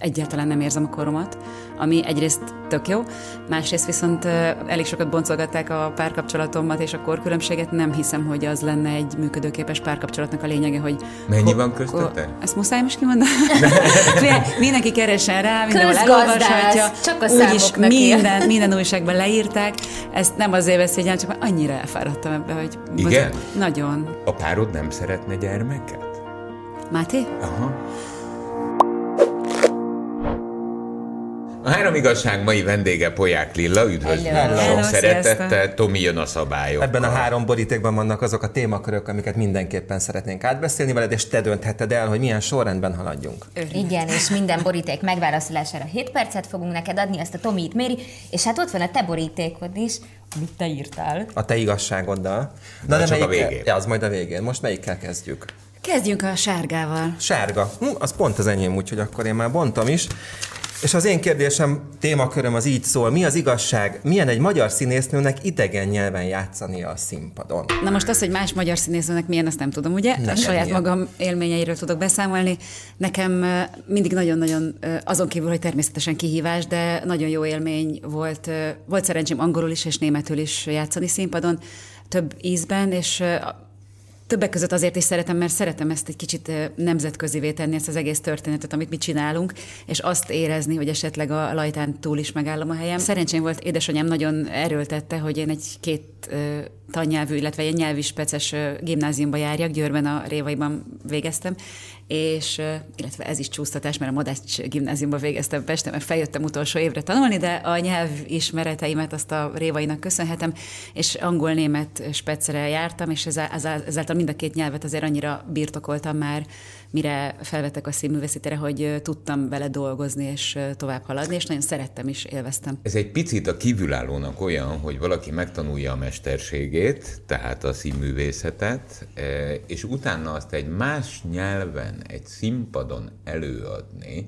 egyáltalán nem érzem a koromat, ami egyrészt tök jó, másrészt viszont elég sokat boncolgatták a párkapcsolatomat és a korkülönbséget, nem hiszem, hogy az lenne egy működőképes párkapcsolatnak a lényege, hogy... Mennyi van köztetek? Ezt muszáj most kimondani? Mindenki keresen rá, mindenhol elolvashatja. Csak a Úgyis minden, minden újságban leírták. Ezt nem azért beszéljen, csak annyira elfáradtam ebbe, hogy... Igen? Nagyon. A párod nem szeretne gyermeket? Máté? Aha. A három igazság mai vendége Poják Lilla, üdvözlöm sok szeretettel. Tomi jön a szabályok. Ebben a három borítékban vannak azok a témakörök, amiket mindenképpen szeretnénk átbeszélni veled, és te döntheted el, hogy milyen sorrendben haladjunk. Igen, és minden boríték megválaszolására 7 percet fogunk neked adni, azt a Tomi itt méri, és hát ott van a te borítékod is, amit te írtál. A te igazságoddal. De csak a melyikkel- végén. Ja, az majd a végén. Most melyikkel kezdjük? Kezdjünk a sárgával. Sárga. Hm, az pont az enyém, úgyhogy akkor én már bontom is. És az én kérdésem, témaköröm az így szól. Mi az igazság? Milyen egy magyar színésznőnek idegen nyelven játszania a színpadon? Na most az, hogy más magyar színészőnek milyen, azt nem tudom, ugye? Nekem a saját milyen? magam élményeiről tudok beszámolni. Nekem mindig nagyon-nagyon, azon kívül, hogy természetesen kihívás, de nagyon jó élmény volt. Volt szerencsém angolul is és németül is játszani színpadon, több ízben, és Többek között azért is szeretem, mert szeretem ezt egy kicsit nemzetközivé tenni, ezt az egész történetet, amit mi csinálunk, és azt érezni, hogy esetleg a lajtán túl is megállom a helyem. Szerencsém volt, édesanyám nagyon erőltette, hogy én egy két ö, tannyelvű, illetve egy nyelvispeces ö, gimnáziumba járjak, Győrben a Révaiban végeztem, és illetve ez is csúsztatás, mert a Madács gimnáziumba végeztem Pesten, mert feljöttem utolsó évre tanulni, de a nyelvismereteimet azt a Révainak köszönhetem, és angol-német specere jártam, és ezá- ezá- ezáltal mind a két nyelvet azért annyira birtokoltam már, mire felvettek a színművészetére, hogy tudtam vele dolgozni és tovább haladni, és nagyon szerettem is, élveztem. Ez egy picit a kívülállónak olyan, hogy valaki megtanulja a mesterségét, tehát a színművészetet, eh, és utána azt egy más nyelven, egy színpadon előadni,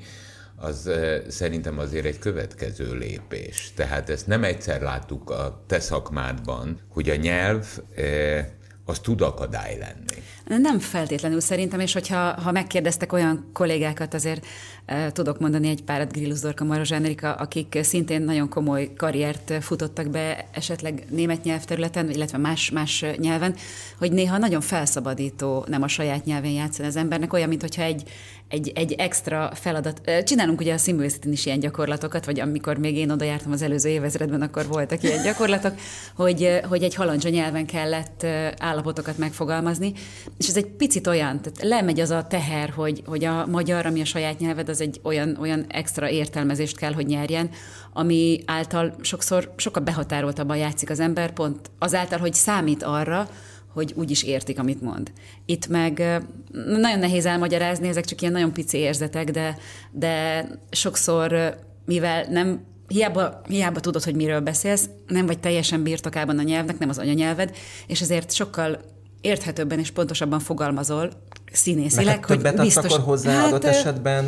az eh, szerintem azért egy következő lépés. Tehát ezt nem egyszer láttuk a te szakmádban, hogy a nyelv eh, az tud akadály lenni. Nem feltétlenül szerintem, és hogyha ha megkérdeztek olyan kollégákat, azért e, tudok mondani egy párat, Grillus Dorka, Maros Zsánerika, akik szintén nagyon komoly karriert futottak be esetleg német nyelvterületen, illetve más, más nyelven, hogy néha nagyon felszabadító nem a saját nyelven játszani az embernek, olyan, mintha egy, egy, egy extra feladat. Csinálunk ugye a színművészetén is ilyen gyakorlatokat, vagy amikor még én oda jártam az előző évezredben, akkor voltak ilyen gyakorlatok, hogy, hogy egy halandzsa nyelven kellett állapotokat megfogalmazni, és ez egy picit olyan, tehát lemegy az a teher, hogy, hogy a magyar, ami a saját nyelved, az egy olyan, olyan extra értelmezést kell, hogy nyerjen, ami által sokszor sokkal behatároltabban játszik az ember, pont azáltal, hogy számít arra, hogy úgy is értik, amit mond. Itt meg nagyon nehéz elmagyarázni, ezek csak ilyen nagyon pici érzetek, de, de sokszor, mivel nem Hiába, hiába tudod, hogy miről beszélsz, nem vagy teljesen birtokában a nyelvnek, nem az anyanyelved, és ezért sokkal érthetőbben és pontosabban fogalmazol színészileg, Neked többet adsz akkor hozzá adott ö, esetben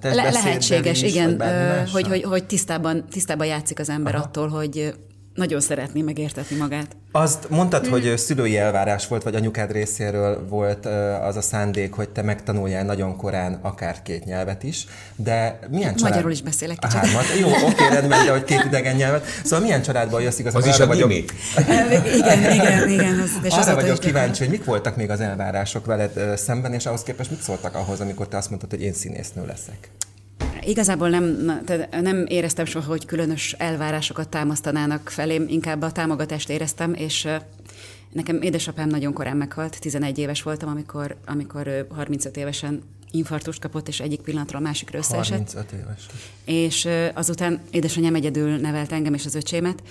testbeszédben lehetséges, is, igen, hogy, hogy, hogy tisztában, tisztában játszik az ember Aha. attól, hogy nagyon szeretné megértetni magát. Azt mondtad, Mm. hogy szülői elvárás volt, vagy anyukád részéről volt az a szándék, hogy te megtanuljál nagyon korán akár két nyelvet is, de milyen család... Magyarul is beszélek A kicsit. hármat. Jó, oké, rendben, de hogy két idegen nyelvet. Szóval milyen családból jössz igazából? Az is a vagyok- igen, igen, igen. Az, és Arra azóta vagyok kíváncsi, hogy mik voltak még az elvárások veled szemben, és ahhoz képest mit szóltak ahhoz, amikor te azt mondtad, hogy én színésznő leszek? Igazából nem, nem éreztem soha, hogy különös elvárásokat támasztanának felém, inkább a támogatást éreztem, és nekem édesapám nagyon korán meghalt, 11 éves voltam, amikor, amikor ő 35 évesen infarktust kapott, és egyik pillanatról a másikra összeesett. 35 éves. és azután édesanyám egyedül nevelt engem és az öcsémet,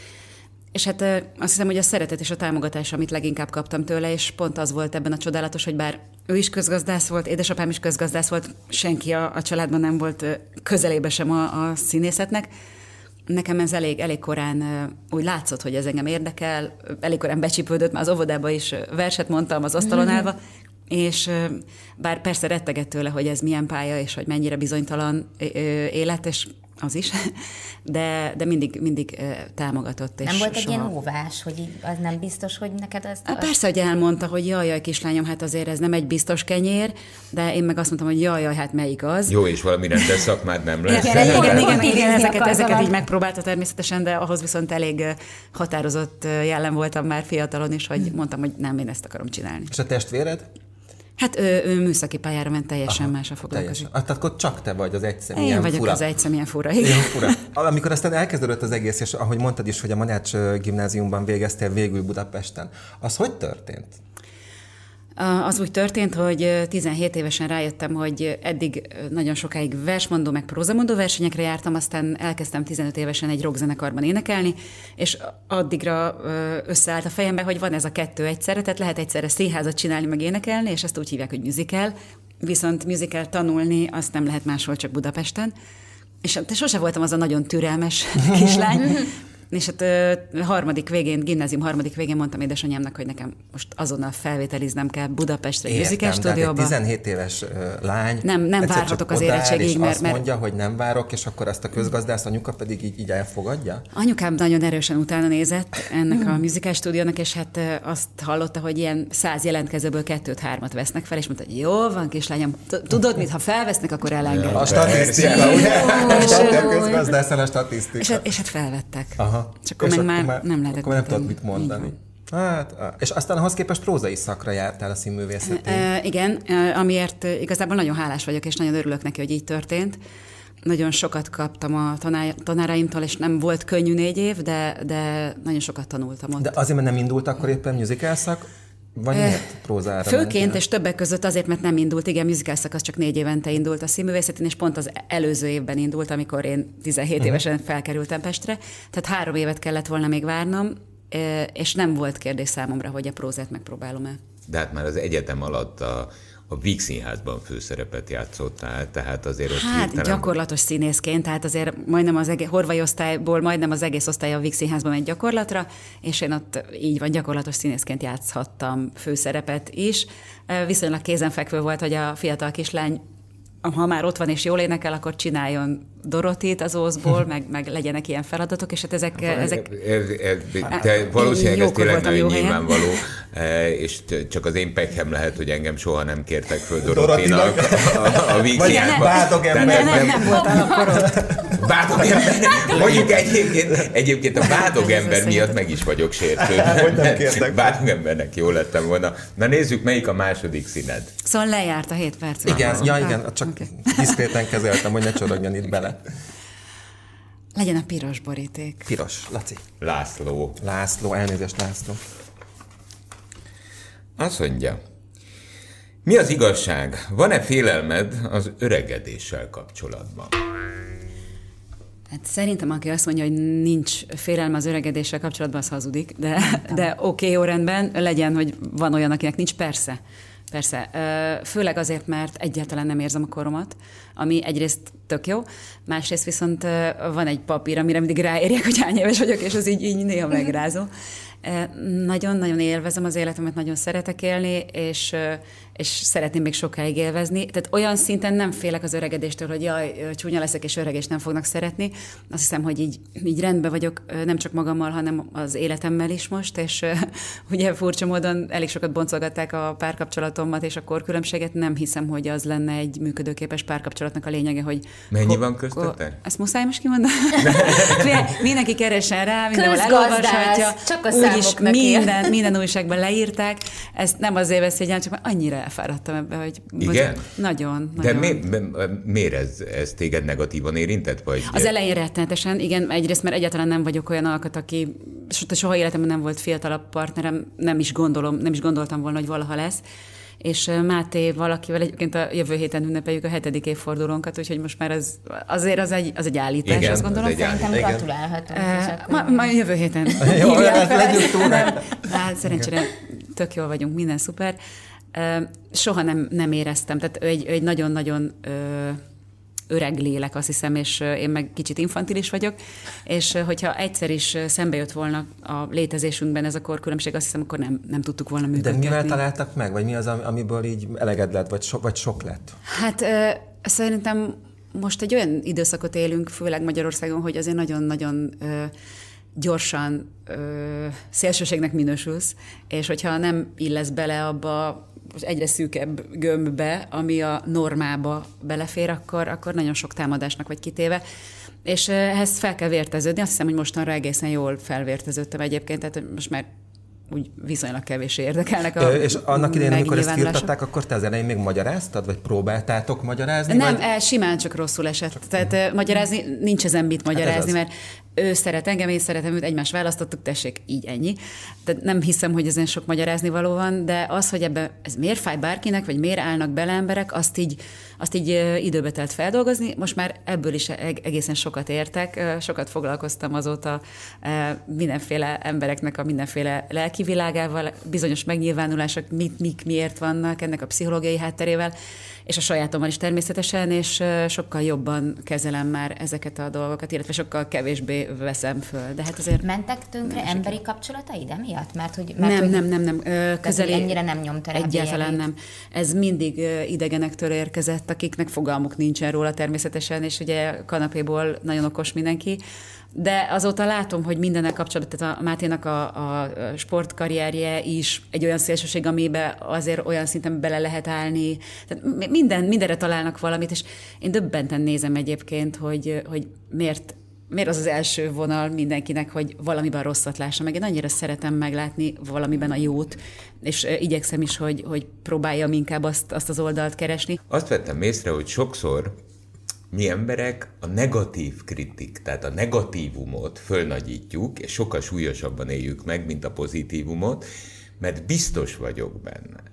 és hát azt hiszem, hogy a szeretet és a támogatás, amit leginkább kaptam tőle, és pont az volt ebben a csodálatos, hogy bár ő is közgazdász volt, édesapám is közgazdász volt, senki a, a családban nem volt közelébe sem a, a színészetnek, Nekem ez elég, elég korán úgy látszott, hogy ez engem érdekel, elég korán becsípődött, már az óvodába is verset mondtam az asztalon állva, és bár persze rettegett tőle, hogy ez milyen pálya, és hogy mennyire bizonytalan élet, és az is, de, de mindig, mindig támogatott. És nem volt egy soha... ilyen óvás, hogy így az nem biztos, hogy neked az... Az... Persze, hogy elmondta, hogy jaj, jaj, kislányom, hát azért ez nem egy biztos kenyér, de én meg azt mondtam, hogy jaj, jaj, hát melyik az. Jó, és valami rendes szakmád nem lesz. Igen, igen, igen, igen, igen ezeket, ezeket így megpróbálta természetesen, de ahhoz viszont elég határozott jellem voltam már fiatalon is, hogy mondtam, hogy nem, én ezt akarom csinálni. És a testvéred? Hát ő, ő műszaki pályára ment, teljesen Aha, más a foglalkozik. Ah, tehát akkor csak te vagy az egyszer Én vagyok fura. az egyszer milyen fura. Igen. fura. Amikor aztán elkezdődött az egész, és ahogy mondtad is, hogy a Manács gimnáziumban végeztél végül Budapesten, az hogy történt? Az úgy történt, hogy 17 évesen rájöttem, hogy eddig nagyon sokáig versmondó, meg prózamondó versenyekre jártam, aztán elkezdtem 15 évesen egy rockzenekarban énekelni, és addigra összeállt a fejembe, hogy van ez a kettő egyszerre, tehát lehet egyszerre színházat csinálni, meg énekelni, és ezt úgy hívják, hogy musical, viszont musical tanulni azt nem lehet máshol, csak Budapesten. És sose voltam az a nagyon türelmes kislány, és hát harmadik végén, gimnázium harmadik végén mondtam édesanyámnak, hogy nekem most azonnal felvételiznem kell Budapestre egy musical stúdióba. 17 éves lány. Nem, nem várhatok az érettségig, mert, mert... mondja, hogy nem várok, és akkor ezt a közgazdász anyuka pedig így, így elfogadja? Anyukám nagyon erősen utána nézett ennek a musical stúdiónak, és hát azt hallotta, hogy ilyen száz jelentkezőből kettőt-hármat vesznek fel, és mondta, hogy jó van, kislányom, tudod mit, ha felvesznek, akkor elengedem. A statisztika, ugye? A közgazdász a statisztika. És, hát- és hát felvettek. Aha. Aha. És akkor és meg akkor már, már nem lehetett. Akkor nem tudod mit mondani. Hát, és aztán ahhoz képest prózai szakra jártál a színművészetén. E, igen, amiért igazából nagyon hálás vagyok, és nagyon örülök neki, hogy így történt. Nagyon sokat kaptam a tanáraimtól, és nem volt könnyű négy év, de, de nagyon sokat tanultam ott. De azért, mert nem indult akkor éppen musical szak, vagy miért prózára Főként, mentél? és többek között azért, mert nem indult, igen, musical szakasz csak négy évente indult a színművészetén, és pont az előző évben indult, amikor én 17 uh-huh. évesen felkerültem Pestre, tehát három évet kellett volna még várnom, és nem volt kérdés számomra, hogy a prózát megpróbálom-e. De hát már az egyetem alatt a a Víg Színházban főszerepet játszottál, tehát azért ott Hát hirtelen... gyakorlatos színészként, tehát azért majdnem az egész, horvai osztályból majdnem az egész osztály a Víg Színházban megy gyakorlatra, és én ott így van, gyakorlatos színészként játszhattam főszerepet is. Viszonylag kézenfekvő volt, hogy a fiatal kislány ha már ott van és jól énekel, akkor csináljon Dorotit az Ózból, meg, meg legyenek ilyen feladatok, és hát ezek... ezek te valószínűleg ez tényleg nagyon nyilvánvaló, e, és csak az én pekhem lehet, hogy engem soha nem kértek föl Dorotinak a, a, a vígszínházba. Bádog ember. Nem, nem, nem voltál akkor Bádog ember. Mondjuk egyébként, egyébként a bádog ember miatt meg is vagyok sértődve. Bádog embernek jó lettem volna. Na nézzük, melyik a második színed. Szóval lejárt a 7 perc. Igen, ja, igen, csak okay. diszkréten kezeltem, hogy ne csorogjon itt bele. Legyen a piros boríték. Piros. Laci. László. László, elnézést László. Azt mondja, mi az igazság? Van-e félelmed az öregedéssel kapcsolatban? Hát szerintem, aki azt mondja, hogy nincs félelme az öregedéssel kapcsolatban, az hazudik, de, de oké, okay, jó rendben, legyen, hogy van olyan, akinek nincs, persze. Persze, főleg azért, mert egyáltalán nem érzem a koromat, ami egyrészt tök jó, másrészt viszont van egy papír, amire mindig ráérjek, hogy hány éves vagyok, és az így, így néha megrázó. Nagyon-nagyon élvezem az életemet, nagyon szeretek élni, és, és szeretném még sokáig élvezni. Tehát olyan szinten nem félek az öregedéstől, hogy jaj, csúnya leszek, és öreg, és nem fognak szeretni. Azt hiszem, hogy így, így rendben vagyok, nem csak magammal, hanem az életemmel is most, és ugye furcsa módon elég sokat boncolgatták a párkapcsolatomat és a korkülönbséget. Nem hiszem, hogy az lenne egy működőképes párkapcsolatnak a lényege, hogy... Mennyi ho- van köztetek? Ezt muszáj most kimondani? Mindenki keresen rá, mindenhol elolvashatja. Csak a Úgyis minden, minden újságban leírták. Ezt nem azért veszélyen, csak annyira elfáradtam ebbe, hogy... Igen? Nagyon, De nagyon. Mi, mi, miért ez, ez téged negatívan érintett? Vagy? Az elején rettenetesen, igen, egyrészt, mert egyáltalán nem vagyok olyan alkat, aki soha életemben nem volt fiatalabb partnerem, nem is gondolom, nem is gondoltam volna, hogy valaha lesz és Máté valakivel egyébként a jövő héten ünnepeljük a hetedik évfordulónkat, úgyhogy most már ez azért az egy, az egy állítás, Igen, azt gondolom. Az egy Szerintem gratulálhatunk. Uh, ma, ma jövő héten. Jó, hát legyünk túl. Hát szerencsére tök jól vagyunk, minden szuper. Soha nem, nem éreztem, tehát egy, egy nagyon-nagyon öreg lélek, azt hiszem, és én meg kicsit infantilis vagyok, és hogyha egyszer is szembe jött volna a létezésünkben ez a korkülönbség, azt hiszem, akkor nem, nem tudtuk volna működni. De mivel találtak meg, vagy mi az, amiből így eleged lett, vagy, so, vagy sok lett? Hát szerintem most egy olyan időszakot élünk, főleg Magyarországon, hogy azért nagyon-nagyon gyorsan ö, szélsőségnek minősülsz, és hogyha nem illesz bele abba egyre szűkebb gömbbe, ami a normába belefér, akkor, akkor nagyon sok támadásnak vagy kitéve. És ehhez fel kell vérteződni. Azt hiszem, hogy mostanra egészen jól felvérteződtem egyébként, tehát most már úgy viszonylag kevés érdekelnek a És annak idején, amikor ezt firtatták, akkor te az elején még magyaráztad, vagy próbáltátok magyarázni? Nem, vagy? E, simán csak rosszul esett. Csak Tehát magyarázni, nincs ezen mit hát magyarázni, hát mert ő szeret engem, én szeretem őt, egymást választottuk, tessék, így ennyi. Tehát nem hiszem, hogy ezen sok magyarázni való van, de az, hogy ebbe ez miért fáj bárkinek, vagy miért állnak bele emberek, azt így, azt így időbe telt feldolgozni. Most már ebből is egészen sokat értek, sokat foglalkoztam azóta mindenféle embereknek a mindenféle lelki világával, bizonyos megnyilvánulások, mit, mik, miért vannak, ennek a pszichológiai hátterével, és a sajátommal is természetesen, és sokkal jobban kezelem már ezeket a dolgokat, illetve sokkal kevésbé veszem föl. De hát azért... Mentek tönkre emberi kapcsolataid emiatt? Mert, hogy, mert, nem, hogy, nem, nem, nem. Közeli, ennyire nem nyomta Egyáltalán nem. Ez mindig idegenektől érkezett, akiknek fogalmuk nincsen róla természetesen, és ugye kanapéból nagyon okos mindenki de azóta látom, hogy mindennek kapcsolatban, tehát a Máténak a, a sportkarrierje is egy olyan szélsőség, amiben azért olyan szinten bele lehet állni. Tehát minden, mindenre találnak valamit, és én döbbenten nézem egyébként, hogy, hogy miért miért az az első vonal mindenkinek, hogy valamiben rosszat lássa meg. Én annyira szeretem meglátni valamiben a jót, és igyekszem is, hogy, hogy próbáljam inkább azt, azt az oldalt keresni. Azt vettem észre, hogy sokszor mi emberek a negatív kritik, tehát a negatívumot fölnagyítjuk, és sokkal súlyosabban éljük meg, mint a pozitívumot, mert biztos vagyok benne.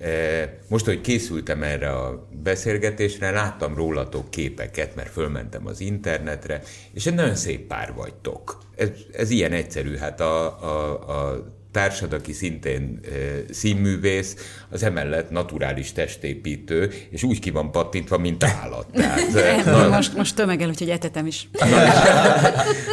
E, most, hogy készültem erre a beszélgetésre, láttam rólatok képeket, mert fölmentem az internetre, és egy nagyon szép pár vagytok. Ez, ez ilyen egyszerű, hát a, a, a társad, aki szintén e, színművész, az emellett naturális testépítő, és úgy ki van pattintva, mint állat. Tehát, na, most, most tömegel, úgyhogy etetem is.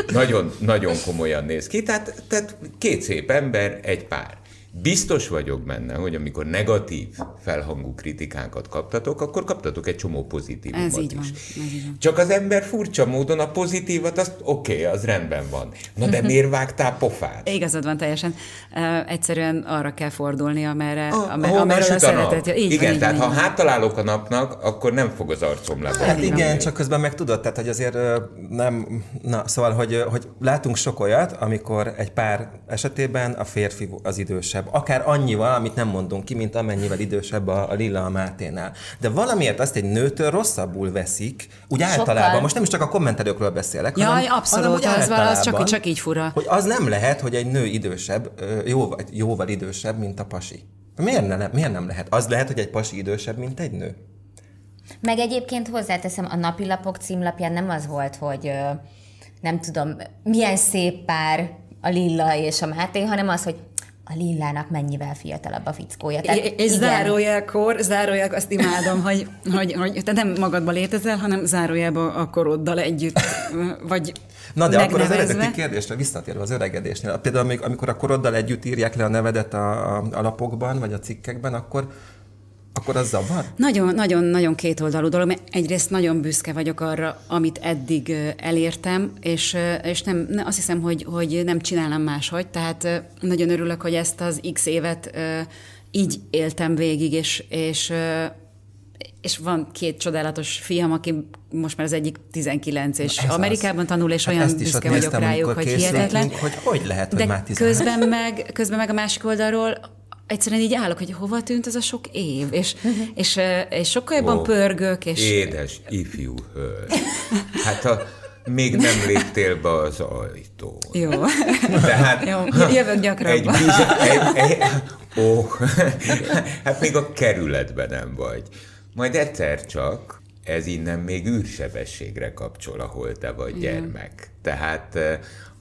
nagyon, nagyon komolyan néz ki. Tehát, tehát két szép ember, egy pár. Biztos vagyok benne, hogy amikor negatív felhangú kritikákat kaptatok, akkor kaptatok egy csomó pozitívumot Ez így is. Van, ez így van. Csak az ember furcsa módon a pozitívat, azt oké, okay, az rendben van. Na de miért vágtál pofát? Igazad van teljesen. Uh, egyszerűen arra kell fordulni, amerre, a, amerre, amerre a szeretet. Így igen, van, tehát van, ha hátalálok a napnak, akkor nem fog az arcom le. Hát igen, csak közben meg tudod, tehát hogy azért nem, na szóval, hogy, hogy látunk sok olyat, amikor egy pár esetében a férfi az idősebb akár annyival, amit nem mondunk ki, mint amennyivel idősebb a, a Lilla a Máténál. De valamiért azt egy nőtől rosszabbul veszik, úgy Sokkal. általában, most nem is csak a kommentelőkről beszélek, Jaj, hanem, abszolút, hanem az, az csak, csak így fura. Hogy az nem lehet, hogy egy nő idősebb, jóval, jóval idősebb, mint a pasi. Miért, ne, miért nem lehet? Az lehet, hogy egy pasi idősebb, mint egy nő. Meg egyébként hozzáteszem, a napilapok címlapján nem az volt, hogy nem tudom, milyen szép pár a Lilla és a Máté, hanem az, hogy a Lillának mennyivel fiatalabb a fickója. Tehát, és igen. zárójelkor, zárójel, azt imádom, hogy, hogy, hogy te nem magadba létezel, hanem zárójelben a koroddal együtt, vagy Na de akkor az eredeti kérdésre visszatérve az öregedésnél. Például amikor a koroddal együtt írják le a nevedet a, a, a lapokban, vagy a cikkekben, akkor akkor az zavar? Nagyon, nagyon, nagyon kétoldalú dolog. Egyrészt nagyon büszke vagyok arra, amit eddig elértem, és, és nem, azt hiszem, hogy, hogy nem csinálom máshogy, tehát nagyon örülök, hogy ezt az x évet így éltem végig, és, és és van két csodálatos fiam, aki most már az egyik 19, és Amerikában az. tanul, és hát olyan büszke vagyok rájuk, hogy hihetetlen. Hogy hogy lehet, hogy De már 19? közben meg, közben meg a másik oldalról egyszerűen így állok, hogy hova tűnt ez a sok év, és, uh-huh. és, és sokkal jobban oh, pörgök. És... Édes ifjú hölgy. Hát a, még nem léptél be az ajtó. Jó. Tehát Jó, jövök gyakrabban. Egy, egy, egy, ó, hát még a kerületben nem vagy. Majd egyszer csak ez innen még űrsebességre kapcsol, ahol te vagy gyermek. Tehát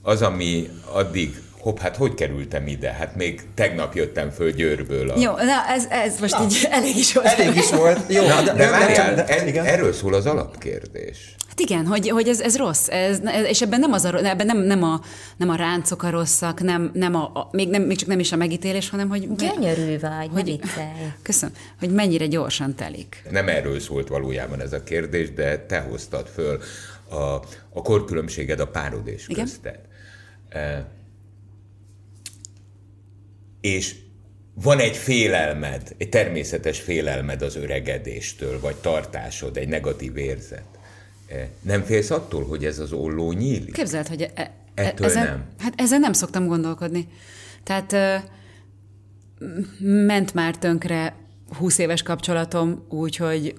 az, ami addig hopp, hát hogy kerültem ide? Hát még tegnap jöttem föl Győrből. A... Jó, na ez, ez most na, így elég is volt. Elég is volt. Jó, na, de, de, várjál, de, de, ez, erről szól az alapkérdés. Hát igen, hogy, hogy ez, ez rossz, ez, és ebben nem, az a, ebben nem, nem, a, nem a ráncok a rosszak, nem, nem a, a, még, nem, még csak nem is a megítélés, hanem hogy... Gyönyörű vagy, hogy. Köszönöm, hogy mennyire gyorsan telik. Nem erről szólt valójában ez a kérdés, de te hoztad föl a, a korkülönbséged a párodés Igen? közted. E, és van egy félelmed, egy természetes félelmed az öregedéstől, vagy tartásod, egy negatív érzet. E, nem félsz attól, hogy ez az olló nyílik? Képzeld, hogy e, e, Ettől ezen, nem. Hát ezen nem szoktam gondolkodni. Tehát e, ment már tönkre 20 éves kapcsolatom, úgyhogy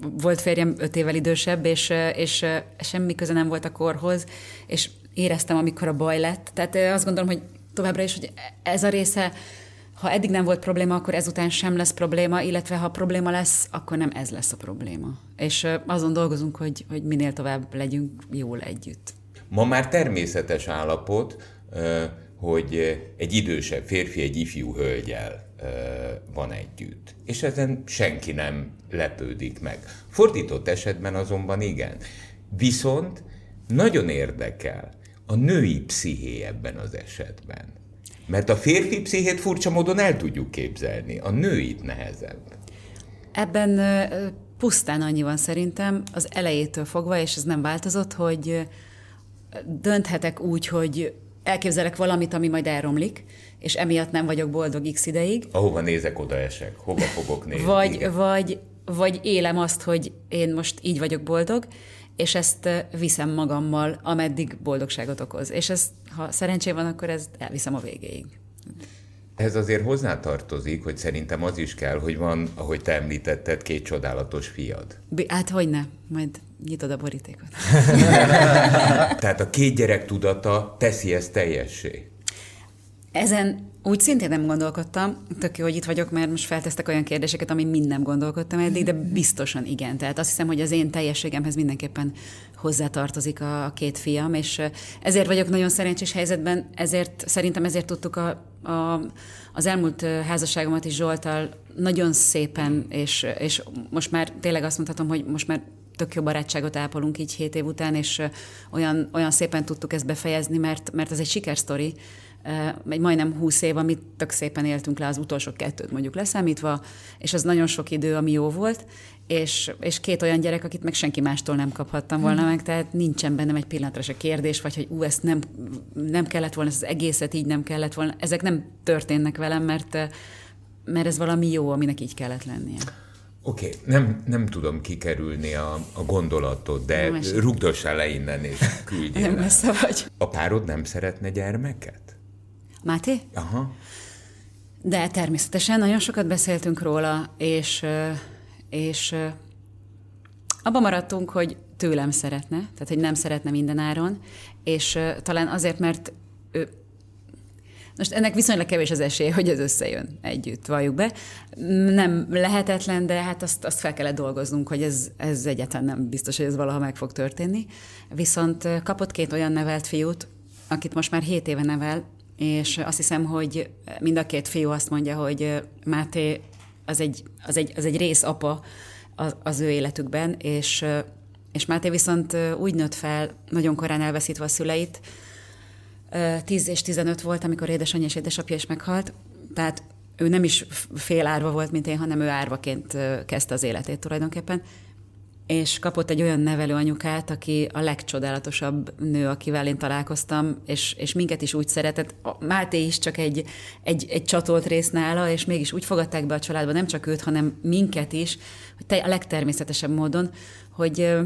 volt férjem öt évvel idősebb, és, és semmi köze nem volt a korhoz, és éreztem, amikor a baj lett. Tehát azt gondolom, hogy továbbra is, hogy ez a része ha eddig nem volt probléma, akkor ezután sem lesz probléma, illetve ha probléma lesz, akkor nem ez lesz a probléma. És azon dolgozunk, hogy, hogy minél tovább legyünk jól együtt. Ma már természetes állapot, hogy egy idősebb férfi egy ifjú hölgyel van együtt. És ezen senki nem lepődik meg. Fordított esetben azonban igen. Viszont nagyon érdekel a női psziché ebben az esetben. Mert a férfi pszichét furcsa módon el tudjuk képzelni, a nőit nehezebb. Ebben pusztán annyi van szerintem, az elejétől fogva, és ez nem változott, hogy dönthetek úgy, hogy elképzelek valamit, ami majd elromlik, és emiatt nem vagyok boldog x ideig. Ahova nézek, oda esek. Hova fogok nézni? Vagy, vagy, vagy élem azt, hogy én most így vagyok boldog, és ezt viszem magammal, ameddig boldogságot okoz. És ez, ha szerencsém van, akkor ezt elviszem a végéig. Ez azért hozzátartozik, hogy szerintem az is kell, hogy van, ahogy te említetted, két csodálatos fiad. Hát hogy ne, majd nyitod a borítékot. Tehát a két gyerek tudata teszi ezt teljessé. Ezen úgy szintén nem gondolkodtam, tök jó, hogy itt vagyok, mert most feltesztek olyan kérdéseket, ami mind nem gondolkodtam eddig, de biztosan igen. Tehát azt hiszem, hogy az én teljességemhez mindenképpen hozzátartozik a, a két fiam, és ezért vagyok nagyon szerencsés helyzetben, ezért szerintem ezért tudtuk a, a, az elmúlt házasságomat is Zsoltal nagyon szépen, és, és most már tényleg azt mondhatom, hogy most már tök jó barátságot ápolunk így hét év után, és olyan, olyan szépen tudtuk ezt befejezni, mert, mert ez egy sikersztori, egy majdnem húsz év, amit tök szépen éltünk le az utolsó kettőt mondjuk leszámítva, és az nagyon sok idő, ami jó volt, és, és két olyan gyerek, akit meg senki mástól nem kaphattam volna hmm. meg, tehát nincsen bennem egy pillanatra se kérdés, vagy hogy ú, ezt nem, nem kellett volna, ezt az egészet így nem kellett volna. Ezek nem történnek velem, mert, mert ez valami jó, aminek így kellett lennie. Oké, okay, nem, nem tudom kikerülni a, a gondolatot, de rugdossál le innen és küldjél Nem messze vagy. A párod nem szeretne gyermeket? Máté? Aha. De természetesen nagyon sokat beszéltünk róla, és, és abban maradtunk, hogy tőlem szeretne, tehát hogy nem szeretne minden áron, és talán azért, mert ő, most ennek viszonylag kevés az esély, hogy ez összejön együtt, valljuk be. Nem lehetetlen, de hát azt, azt fel kellett dolgoznunk, hogy ez, ez egyáltalán nem biztos, hogy ez valaha meg fog történni. Viszont kapott két olyan nevelt fiút, akit most már hét éve nevel, és azt hiszem, hogy mind a két fiú azt mondja, hogy Máté az egy, az egy, az egy rész apa az, az ő életükben, és, és Máté viszont úgy nőtt fel, nagyon korán elveszítve a szüleit, 10 és 15 volt, amikor édesanyja és édesapja is meghalt, tehát ő nem is fél árva volt, mint én, hanem ő árvaként kezdte az életét tulajdonképpen, és kapott egy olyan nevelőanyukát, aki a legcsodálatosabb nő, akivel én találkoztam, és, és minket is úgy szeretett. A Máté is csak egy, egy, egy csatolt rész nála, és mégis úgy fogadták be a családba, nem csak őt, hanem minket is, hogy a legtermészetesebb módon, hogy,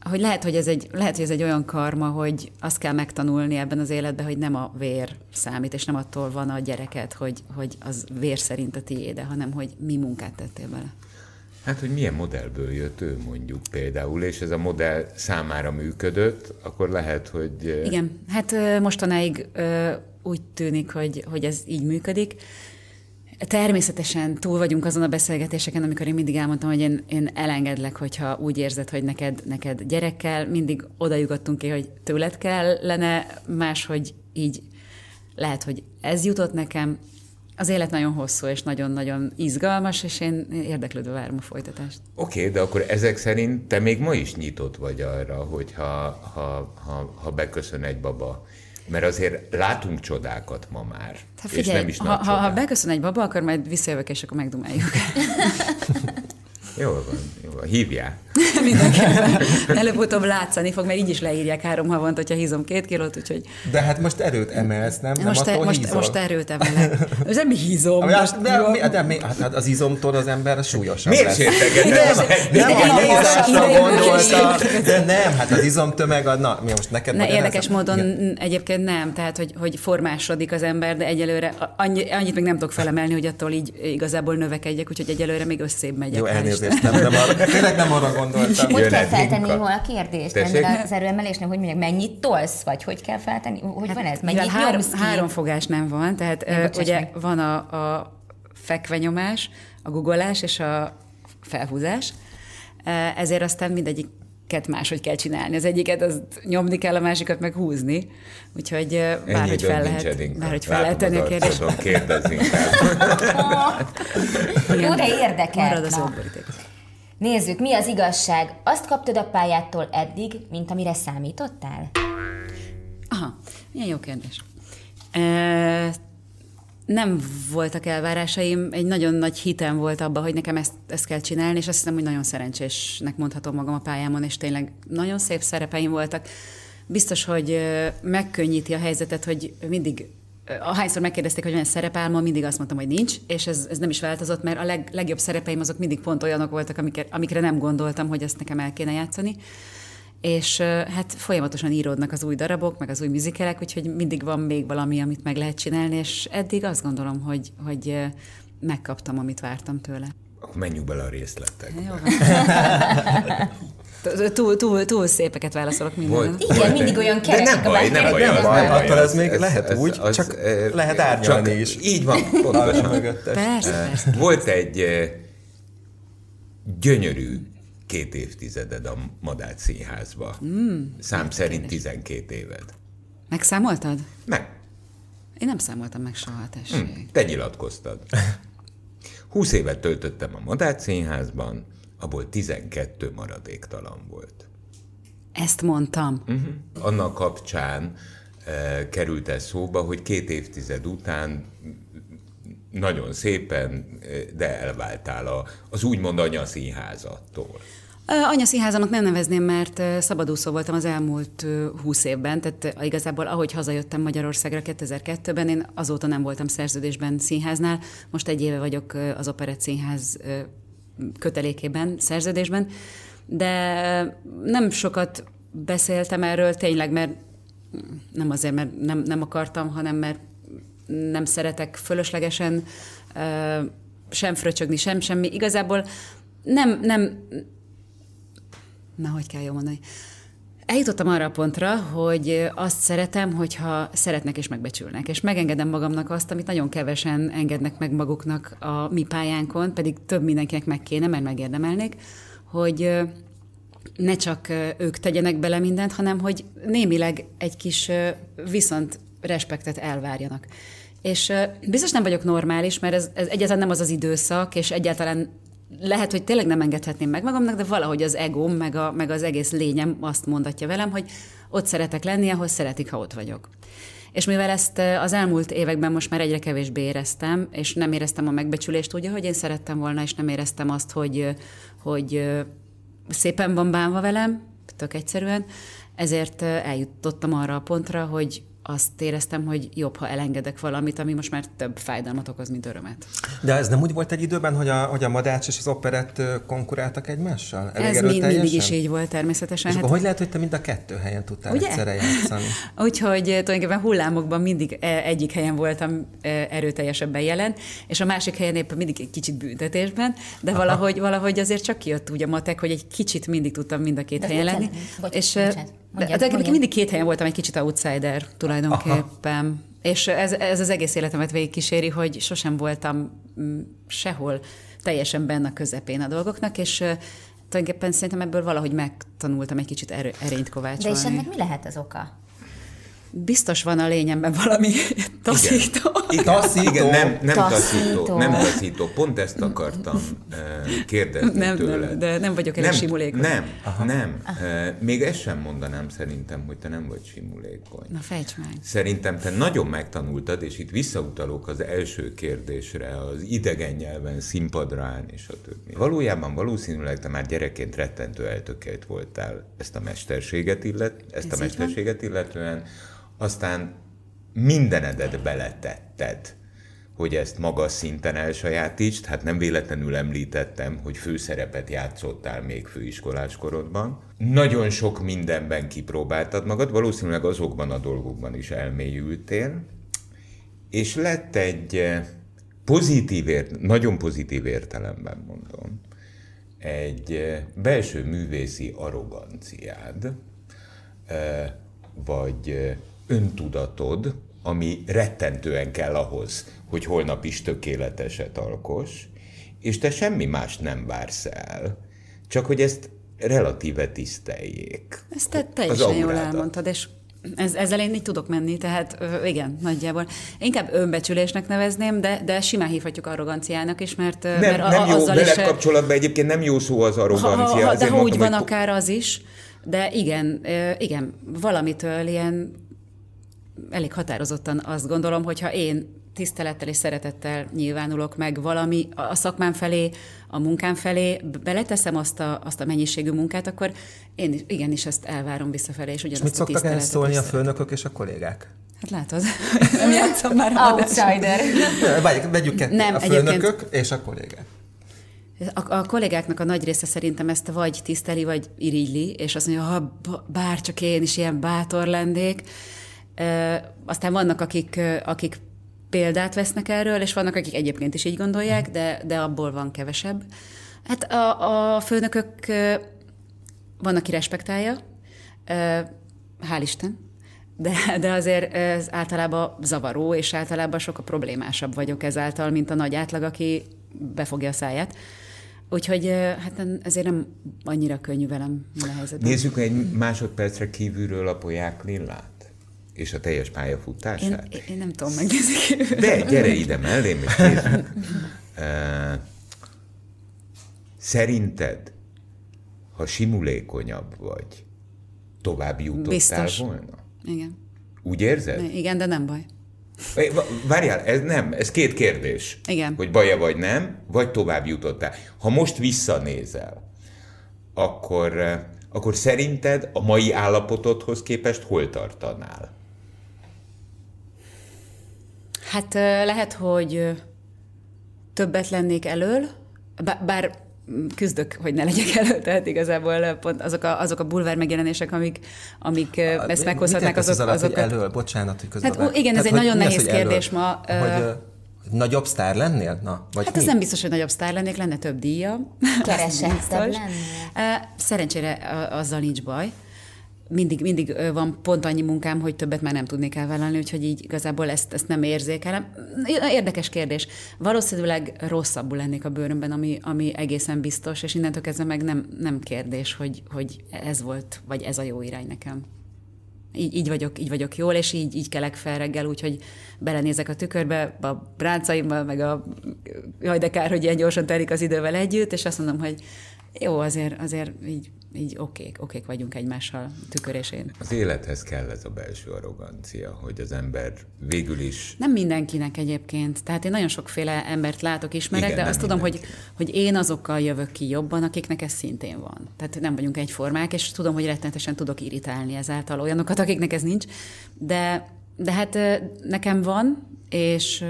hogy lehet, hogy ez egy, lehet, hogy ez egy olyan karma, hogy azt kell megtanulni ebben az életben, hogy nem a vér számít, és nem attól van a gyereket, hogy, hogy az vér szerint a tiéde, hanem hogy mi munkát tettél bele. Hát, hogy milyen modellből jött ő mondjuk például, és ez a modell számára működött, akkor lehet, hogy... Igen, hát mostanáig úgy tűnik, hogy, hogy ez így működik. Természetesen túl vagyunk azon a beszélgetéseken, amikor én mindig elmondtam, hogy én, én elengedlek, hogyha úgy érzed, hogy neked, neked gyerekkel, mindig oda jutottunk ki, hogy tőled kellene, máshogy így lehet, hogy ez jutott nekem, az élet nagyon hosszú és nagyon-nagyon izgalmas, és én érdeklődve várom a folytatást. Oké, okay, de akkor ezek szerint te még ma is nyitott vagy arra, hogyha ha, ha, ha beköszön egy baba mert azért látunk csodákat ma már. Hát figyelj, és nem is ha, ha, ha beköszön egy baba, akkor majd visszajövök, és akkor megdumáljuk. Jól van, jó van. Hívják. Mindenképpen. Előbb-utóbb látszani fog, mert így is leírják három havont, hogyha hízom két kilót, úgyhogy... De hát most erőt emelsz, nem? Most, nem te, most, most erőt emelek. Ez nem hízom. De, most, de, de, de, de, hát az izomtól az ember súlyosabb Miért sértegeted? Nem, nem, a nézásra gondolta, de nem, hát az izomtömeg, a, na, mi most neked ne, Érdekes módon igen. egyébként nem, tehát hogy, hogy formásodik az ember, de egyelőre annyi, annyit még nem tudok felemelni, hogy attól így igazából növekedjek, úgyhogy egyelőre még összébb megyek. Jó, elnézést, nem, nem arra, tényleg nem arra gondoltam. Hogy kell feltenni hol a kérdést? Tessék? Az erőemelésnek, hogy mondják, mennyit tolsz, vagy hogy kell feltenni? Hogy hát, van ez? Mennyit három, három fogás nem van, tehát ö, ugye van a, a fekvenyomás, a guggolás és a felhúzás, ezért aztán mindegyik kettőt máshogy kell csinálni. Az egyiket az nyomni kell, a másikat meg húzni. Úgyhogy bárhogy fel lehet, bárhogy fel lehet tenni a kérdést. Kérdezz Jó, de érdekel. Marad az Nézzük, mi az igazság. Azt kaptad a pályától eddig, mint amire számítottál? Aha, milyen jó kérdés. E, nem voltak elvárásaim, egy nagyon nagy hitem volt abban, hogy nekem ezt, ezt kell csinálni, és azt hiszem, hogy nagyon szerencsésnek mondhatom magam a pályámon, és tényleg nagyon szép szerepeim voltak. Biztos, hogy megkönnyíti a helyzetet, hogy mindig ahányszor megkérdezték, hogy olyan szerepálma, mindig azt mondtam, hogy nincs, és ez, ez nem is változott, mert a leg, legjobb szerepeim azok mindig pont olyanok voltak, amikre, amikre nem gondoltam, hogy ezt nekem el kéne játszani. És hát folyamatosan íródnak az új darabok, meg az új műzikelek, úgyhogy mindig van még valami, amit meg lehet csinálni, és eddig azt gondolom, hogy, hogy megkaptam, amit vártam tőle. Akkor menjünk bele a részletekbe. Jó Túl, túl, túl szépeket válaszolok minden. Igen, volt mindig olyan. De nem baj, nem baj. Nem baj, attól ez még ez, lehet ez, úgy, az, csak az, lehet árnyalni csak, is. Így van, pontosan. persze, persze. Volt egy gyönyörű két évtizeded a Madách Színházba. Mm, Szám szerint 12 éved. Megszámoltad? Meg. Én nem számoltam meg soha, tessék. Mm, te nyilatkoztad. 20 évet töltöttem a Madách Színházban, abból 12 maradéktalan volt. Ezt mondtam. Uh-huh. Annak kapcsán e, került ez szóba, hogy két évtized után nagyon szépen, eh, de elváltál a, az úgymond anyaszínházattól. Anyaszínházanak nem nevezném, mert szabadúszó voltam az elmúlt 20 évben, tehát igazából ahogy hazajöttem Magyarországra 2002-ben, én azóta nem voltam szerződésben színháznál, most egy éve vagyok az Operett Színház kötelékében, szerződésben, de nem sokat beszéltem erről tényleg, mert nem azért, mert nem, nem akartam, hanem mert nem szeretek fölöslegesen sem fröcsögni, sem semmi. Igazából nem, nem, na, hogy kell jól mondani. Eljutottam arra a pontra, hogy azt szeretem, hogyha szeretnek és megbecsülnek, és megengedem magamnak azt, amit nagyon kevesen engednek meg maguknak a mi pályánkon, pedig több mindenkinek meg kéne, mert megérdemelnék, hogy ne csak ők tegyenek bele mindent, hanem hogy némileg egy kis viszont respektet elvárjanak. És biztos nem vagyok normális, mert ez, ez egyáltalán nem az az időszak, és egyáltalán lehet, hogy tényleg nem engedhetném meg magamnak, de valahogy az egóm, meg, a, meg az egész lényem azt mondatja velem, hogy ott szeretek lenni, ahol szeretik, ha ott vagyok. És mivel ezt az elmúlt években most már egyre kevésbé éreztem, és nem éreztem a megbecsülést úgy, hogy én szerettem volna, és nem éreztem azt, hogy, hogy szépen van bánva velem, tök egyszerűen, ezért eljutottam arra a pontra, hogy azt éreztem, hogy jobb, ha elengedek valamit, ami most már több fájdalmat okoz, mint örömet. De ez nem úgy volt egy időben, hogy a, hogy a Madács és az operett konkuráltak egymással? Elég ez mind, mindig is így volt természetesen. És hát... hogy lehet, hogy te mind a kettő helyen tudtál Ugye? egyszerre játszani? Úgyhogy tulajdonképpen hullámokban mindig egyik helyen voltam erőteljesebben jelen, és a másik helyen éppen mindig egy kicsit büntetésben, de valahogy, valahogy azért csak kijött úgy a matek, hogy egy kicsit mindig tudtam mind a két de helyen lenni. Bocs, és, bocsánat Mondjad, de, de mindig két helyen voltam egy kicsit outsider tulajdonképpen. Aha. És ez, ez az egész életemet végigkíséri, hogy sosem voltam mm, sehol teljesen benne a közepén a dolgoknak, és tulajdonképpen szerintem ebből valahogy megtanultam egy kicsit erő, erényt kovácsolni. De és ennek mi lehet az oka? Biztos van a lényemben valami taszító. Igen, Taszító? Igen, nem, nem taszító. Taszító. Nem taszító. Pont ezt akartam uh, kérdezni Nem, tőled. nem, de nem vagyok elég nem, simulékony. Nem, Aha. nem. Uh, még ezt sem mondanám szerintem, hogy te nem vagy simulékony. Na fejts meg. Szerintem te nagyon megtanultad, és itt visszautalok az első kérdésre, az idegen nyelven színpadra állni, és a többi. Valójában valószínűleg te már gyerekként rettentő eltökélt voltál ezt a mesterséget, illet, ezt Ez a mesterséget illetően, aztán mindenedet beletetted, hogy ezt magas szinten elsajátítsd. Hát nem véletlenül említettem, hogy főszerepet játszottál még főiskolás korodban. Nagyon sok mindenben kipróbáltad magad, valószínűleg azokban a dolgokban is elmélyültél, és lett egy eh, pozitív, ért, nagyon pozitív értelemben mondom, egy eh, belső művészi arroganciád, eh, vagy öntudatod, ami rettentően kell ahhoz, hogy holnap is tökéleteset alkos, és te semmi más nem vársz el, csak hogy ezt relatíve tiszteljék. Ezt te teljesen jól elmondtad, és ez, ezzel én így tudok menni, tehát igen, nagyjából. Inkább önbecsülésnek nevezném, de, de simán hívhatjuk arroganciának is, mert, Nem, mert nem jó, azzal veled is... kapcsolatban egyébként nem jó szó az arrogancia. ha, ha, de ha úgy mondtam, van, hogy akár az is, de igen, igen, valamitől ilyen elég határozottan azt gondolom, hogyha én tisztelettel és szeretettel nyilvánulok meg valami a szakmám felé, a munkám felé, beleteszem azt a, azt a mennyiségű munkát, akkor én is, igenis ezt elvárom visszafelé, és És ugyanazt mit a szoktak ehhez szólni és a főnökök és a kollégák? Hát látod, nem játszom már a Outsider. Várjuk, vegyük ketté. Nem, a egyébként- főnökök és a kollégák. A, a kollégáknak a nagy része szerintem ezt vagy tiszteli, vagy irigyli, és azt mondja, ha bár csak én is ilyen bátor lennék. Aztán vannak, akik, akik példát vesznek erről, és vannak, akik egyébként is így gondolják, de, de abból van kevesebb. Hát a, a főnökök van, aki respektálja, hál' Isten, de, de azért ez általában zavaró, és általában sokkal problémásabb vagyok ezáltal, mint a nagy átlag, aki befogja a száját. Úgyhogy hát ezért nem annyira könnyű velem minden helyzetben. Nézzük egy másodpercre kívülről a Poják Lillát, és a teljes Én, pályafutását. én nem tudom megnézni. De gyere ide mellém, és nézzük. Uh, szerinted, ha simulékonyabb vagy, tovább jutottál Biztos. volna? Igen. Úgy érzed? Igen, de nem baj. Várjál, ez nem, ez két kérdés. Igen. Hogy baja vagy nem, vagy tovább jutottál. Ha most visszanézel, akkor, akkor szerinted a mai állapotodhoz képest hol tartanál? Hát lehet, hogy többet lennék elől, bá- bár mm, küzdök, hogy ne legyek elő, tehát igazából pont azok a, azok a bulvár megjelenések, amik, amik ö, ezt meghozhatnák, azok, az alatt, azok hogy elől, bocsánat, hogy közben Hát, ó, igen, ez egy nagyon nehéz kérdés ma, ö- Hogy, ö, hogy nagyobb sztár lennél? Na, vagy Hát mi? ez nem biztos, hogy nagyobb sztár lennék, lenne több díja. Keresettebb lennél? Szerencsére a- azzal nincs baj. Mindig, mindig van pont annyi munkám, hogy többet már nem tudnék elvállalni, úgyhogy így igazából ezt, ezt nem érzékelem. Érdekes kérdés. Valószínűleg rosszabbul lennék a bőrömben, ami, ami egészen biztos, és innentől kezdve meg nem, nem kérdés, hogy, hogy ez volt, vagy ez a jó irány nekem. Így, így, vagyok, így vagyok jól, és így, így kelek fel reggel, úgyhogy belenézek a tükörbe, a bráncaimmal, meg a jaj, de kár, hogy ilyen gyorsan telik az idővel együtt, és azt mondom, hogy jó, azért, azért így, így okék, okék vagyunk egymással, tükör és én. Az élethez kell ez a belső arrogancia, hogy az ember végül is Nem mindenkinek egyébként. Tehát én nagyon sokféle embert látok, ismerek, Igen, de azt tudom, hogy, hogy én azokkal jövök ki jobban, akiknek ez szintén van. Tehát nem vagyunk egyformák, és tudom, hogy rettenetesen tudok irritálni ezáltal olyanokat, akiknek ez nincs. De, de hát nekem van, és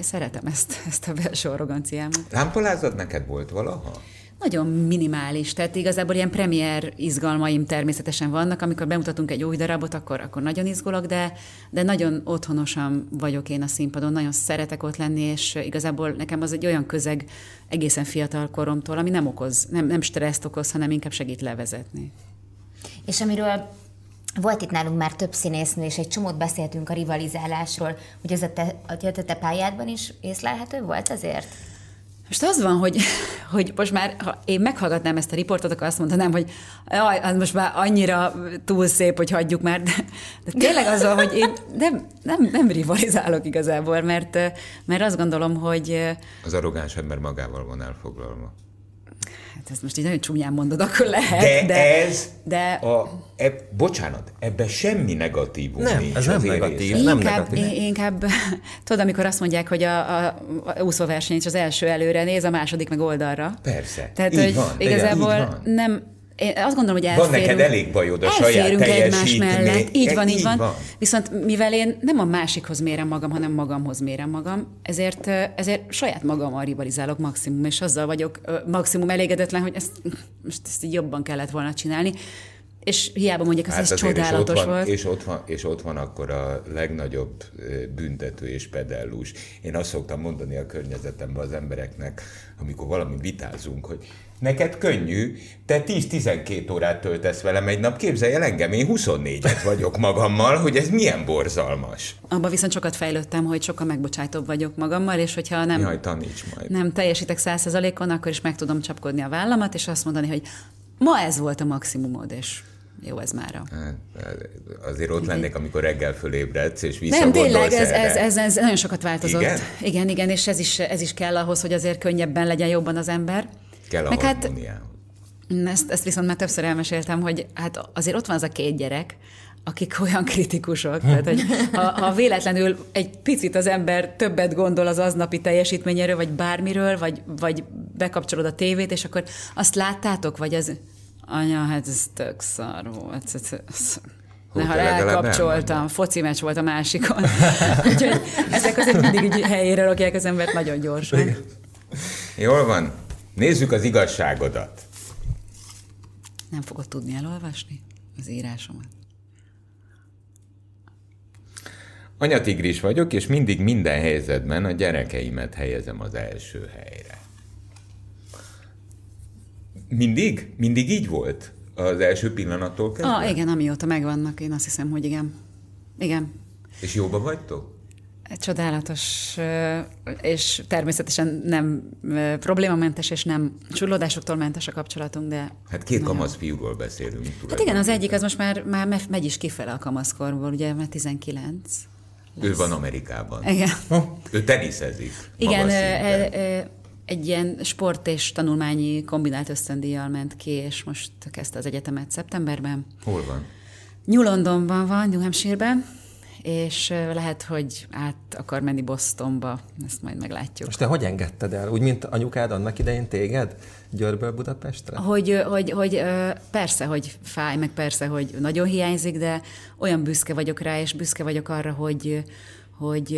szeretem ezt, ezt a belső arroganciámat. Lámpalázat neked volt valaha? Nagyon minimális, tehát igazából ilyen premier izgalmaim természetesen vannak, amikor bemutatunk egy új darabot, akkor, akkor nagyon izgulok, de, de nagyon otthonosan vagyok én a színpadon, nagyon szeretek ott lenni, és igazából nekem az egy olyan közeg egészen fiatal koromtól, ami nem okoz, nem, nem stresszt okoz, hanem inkább segít levezetni. És amiről volt itt nálunk már több színésznő, és egy csomót beszéltünk a rivalizálásról, hogy ez a te, a te, pályádban is észlelhető volt azért? Most az van, hogy, hogy most már, ha én meghallgatnám ezt a riportot, akkor azt mondanám, hogy jaj, az most már annyira túl szép, hogy hagyjuk már. De, de tényleg az van, hogy én nem, nem, nem rivalizálok igazából, mert, mert azt gondolom, hogy... Az arrogáns ember magával van elfoglalva. Hát ezt most így nagyon csúnyán mondod, akkor lehet. De, de ez, de... A, e, bocsánat, ebben semmi negatívum Nem, nincs ez nem negatív. érészben. nem inkább, negatív. in- inkább, tudod, amikor azt mondják, hogy a, a, a úszóverseny az első előre néz, a második meg oldalra. Persze, Tehát, így hogy van, igazából így van. nem, én azt gondolom, hogy Van elférünk. neked elég bajod a saját egymás mellett. Így van, így, van. van. Viszont mivel én nem a másikhoz mérem magam, hanem magamhoz mérem magam, ezért, ezért saját magammal rivalizálok maximum, és azzal vagyok maximum elégedetlen, hogy ezt, most ezt így jobban kellett volna csinálni. És hiába mondják, azt, ez Hát is ott, csodálatos van, volt. és, ott van, és ott van akkor a legnagyobb büntető és pedellus. Én azt szoktam mondani a környezetemben az embereknek, amikor valami vitázunk, hogy neked könnyű, te 10-12 órát töltesz velem egy nap, képzelj el engem, én 24-et vagyok magammal, hogy ez milyen borzalmas. Abban viszont sokat fejlődtem, hogy sokkal megbocsátóbb vagyok magammal, és hogyha nem, Jaj, taníts majd. nem teljesítek százszerzalékon, akkor is meg tudom csapkodni a vállamat, és azt mondani, hogy ma ez volt a maximumod, és jó ez mára. Hát, azért ott lennék, amikor reggel fölébredsz, és Nem, visszagondolsz tényleg, ez, ez, ez, ez nagyon sokat változott. Igen? igen, igen, és ez is, ez is kell ahhoz, hogy azért könnyebben legyen jobban az ember. Kell a Meg hát harmóniához. ezt, ezt viszont már többször elmeséltem, hogy hát azért ott van az a két gyerek, akik olyan kritikusok. Tehát, hogy ha, ha véletlenül egy picit az ember többet gondol az aznapi teljesítményéről, vagy bármiről, vagy, vagy bekapcsolod a tévét, és akkor azt láttátok, vagy az... Anya, hát ez tök szar volt. Hú, legalább elkapcsoltam, elmondod. foci meccs volt a másikon. Úgyhogy ezek azért mindig így helyére rakják az embert nagyon gyorsan. Jól van, nézzük az igazságodat. Nem fogod tudni elolvasni az írásomat. Anyatigris vagyok, és mindig minden helyzetben a gyerekeimet helyezem az első helyre. Mindig? Mindig így volt? Az első pillanattól kezdve? Ah, igen, amióta megvannak, én azt hiszem, hogy igen. Igen. És jóba vagytok? Csodálatos, és természetesen nem problémamentes, és nem csurlódásoktól mentes a kapcsolatunk, de Hát két kamasz fiúról beszélünk. Hát igen, az egyik az most már, már me- megy is kifele a kamaszkorból, ugye, mert 19. Ő van Amerikában. Igen. Ő teniszezik. Igen, ö, ö, egy ilyen sport és tanulmányi kombinált ösztöndíjjal ment ki, és most kezdte az egyetemet szeptemberben. Hol van? New Londonban van, New Hampshire-ben, és lehet, hogy át akar menni Bostonba, ezt majd meglátjuk. Most te hogy engedted el? Úgy, mint anyukád annak idején téged? Győrből Budapestre? Hogy, hogy, hogy persze, hogy fáj, meg persze, hogy nagyon hiányzik, de olyan büszke vagyok rá, és büszke vagyok arra, hogy hogy,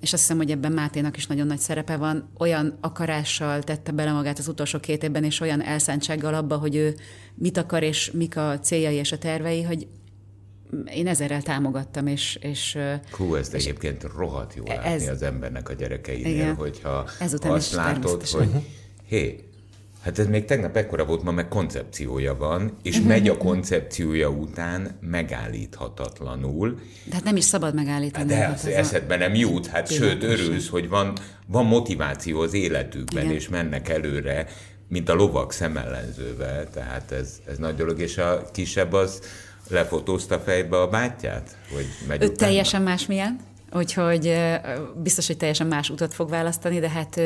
és azt hiszem, hogy ebben Máténak is nagyon nagy szerepe van, olyan akarással tette bele magát az utolsó két évben, és olyan elszántsággal abba, hogy ő mit akar, és mik a céljai és a tervei, hogy én ezerrel támogattam, és, és Hú, ezt egyébként rohadt jó látni ez- az embernek a gyerekeinél, Igen. hogyha Ezután azt látod, hogy hé, hát ez még tegnap ekkora volt, ma meg koncepciója van, és megy a koncepciója után megállíthatatlanul, de hát nem is szabad megállítani. de hát az ez a- eszedbe nem jut, hát sőt, örülsz, hogy van, van motiváció az életükben, Igen. és mennek előre, mint a lovak szemellenzővel, tehát ez, ez nagy dolog, és a kisebb az lefotózta fejbe a bátyját, hogy megy Ő utána? teljesen más milyen, úgyhogy biztos, hogy teljesen más utat fog választani, de hát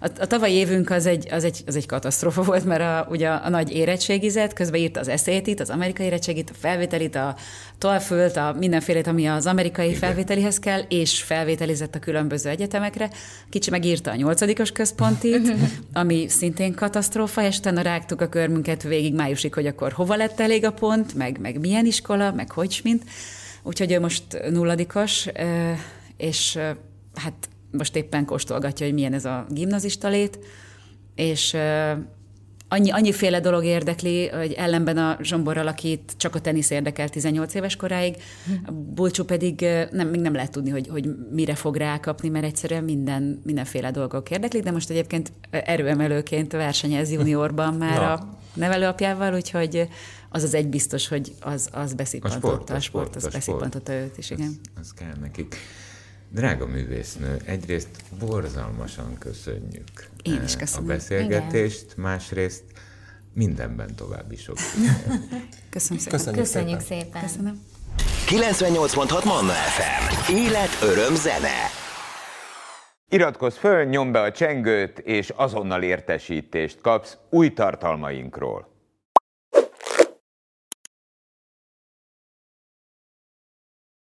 a, a tavalyi évünk az egy, az egy, az egy katasztrófa volt, mert a, ugye a nagy érettségizet, közben írta az eszétit, az amerikai érettségit, a felvételit, a tolfölt, a mindenfélét, ami az amerikai Igen. felvételihez kell, és felvételizett a különböző egyetemekre. Kicsi megírta a nyolcadikos központit, ami szintén katasztrófa, és utána rágtuk a körmünket végig májusig, hogy akkor hova lett elég a pont, meg, meg milyen iskola, meg hogy mint. Úgyhogy ő most nulladikos, és hát most éppen kóstolgatja, hogy milyen ez a gimnazista lét, és annyi, annyiféle dolog érdekli, hogy ellenben a Zsomborral, akit csak a tenisz érdekel 18 éves koráig, a Bulcsú pedig nem, még nem lehet tudni, hogy, hogy mire fog rákapni, mert egyszerűen minden, mindenféle dolgok érdeklik, de most egyébként erőemelőként versenyez juniorban már Na. a nevelőapjával, úgyhogy az az egy biztos, hogy az, az A beszippantotta. sport, a sport, az a sport. beszippantotta őt is, igen. Az kell nekik. Drága művésznő, egyrészt borzalmasan köszönjük Én is eh, köszönöm. a beszélgetést, Igen. másrészt mindenben további sok Köszönöm szépen. Köszönjük, Köszönjük szépen. szépen. Köszönöm. 98.6 Manna FM. Élet, öröm, zene. Iratkozz föl, nyomd be a csengőt, és azonnal értesítést kapsz új tartalmainkról.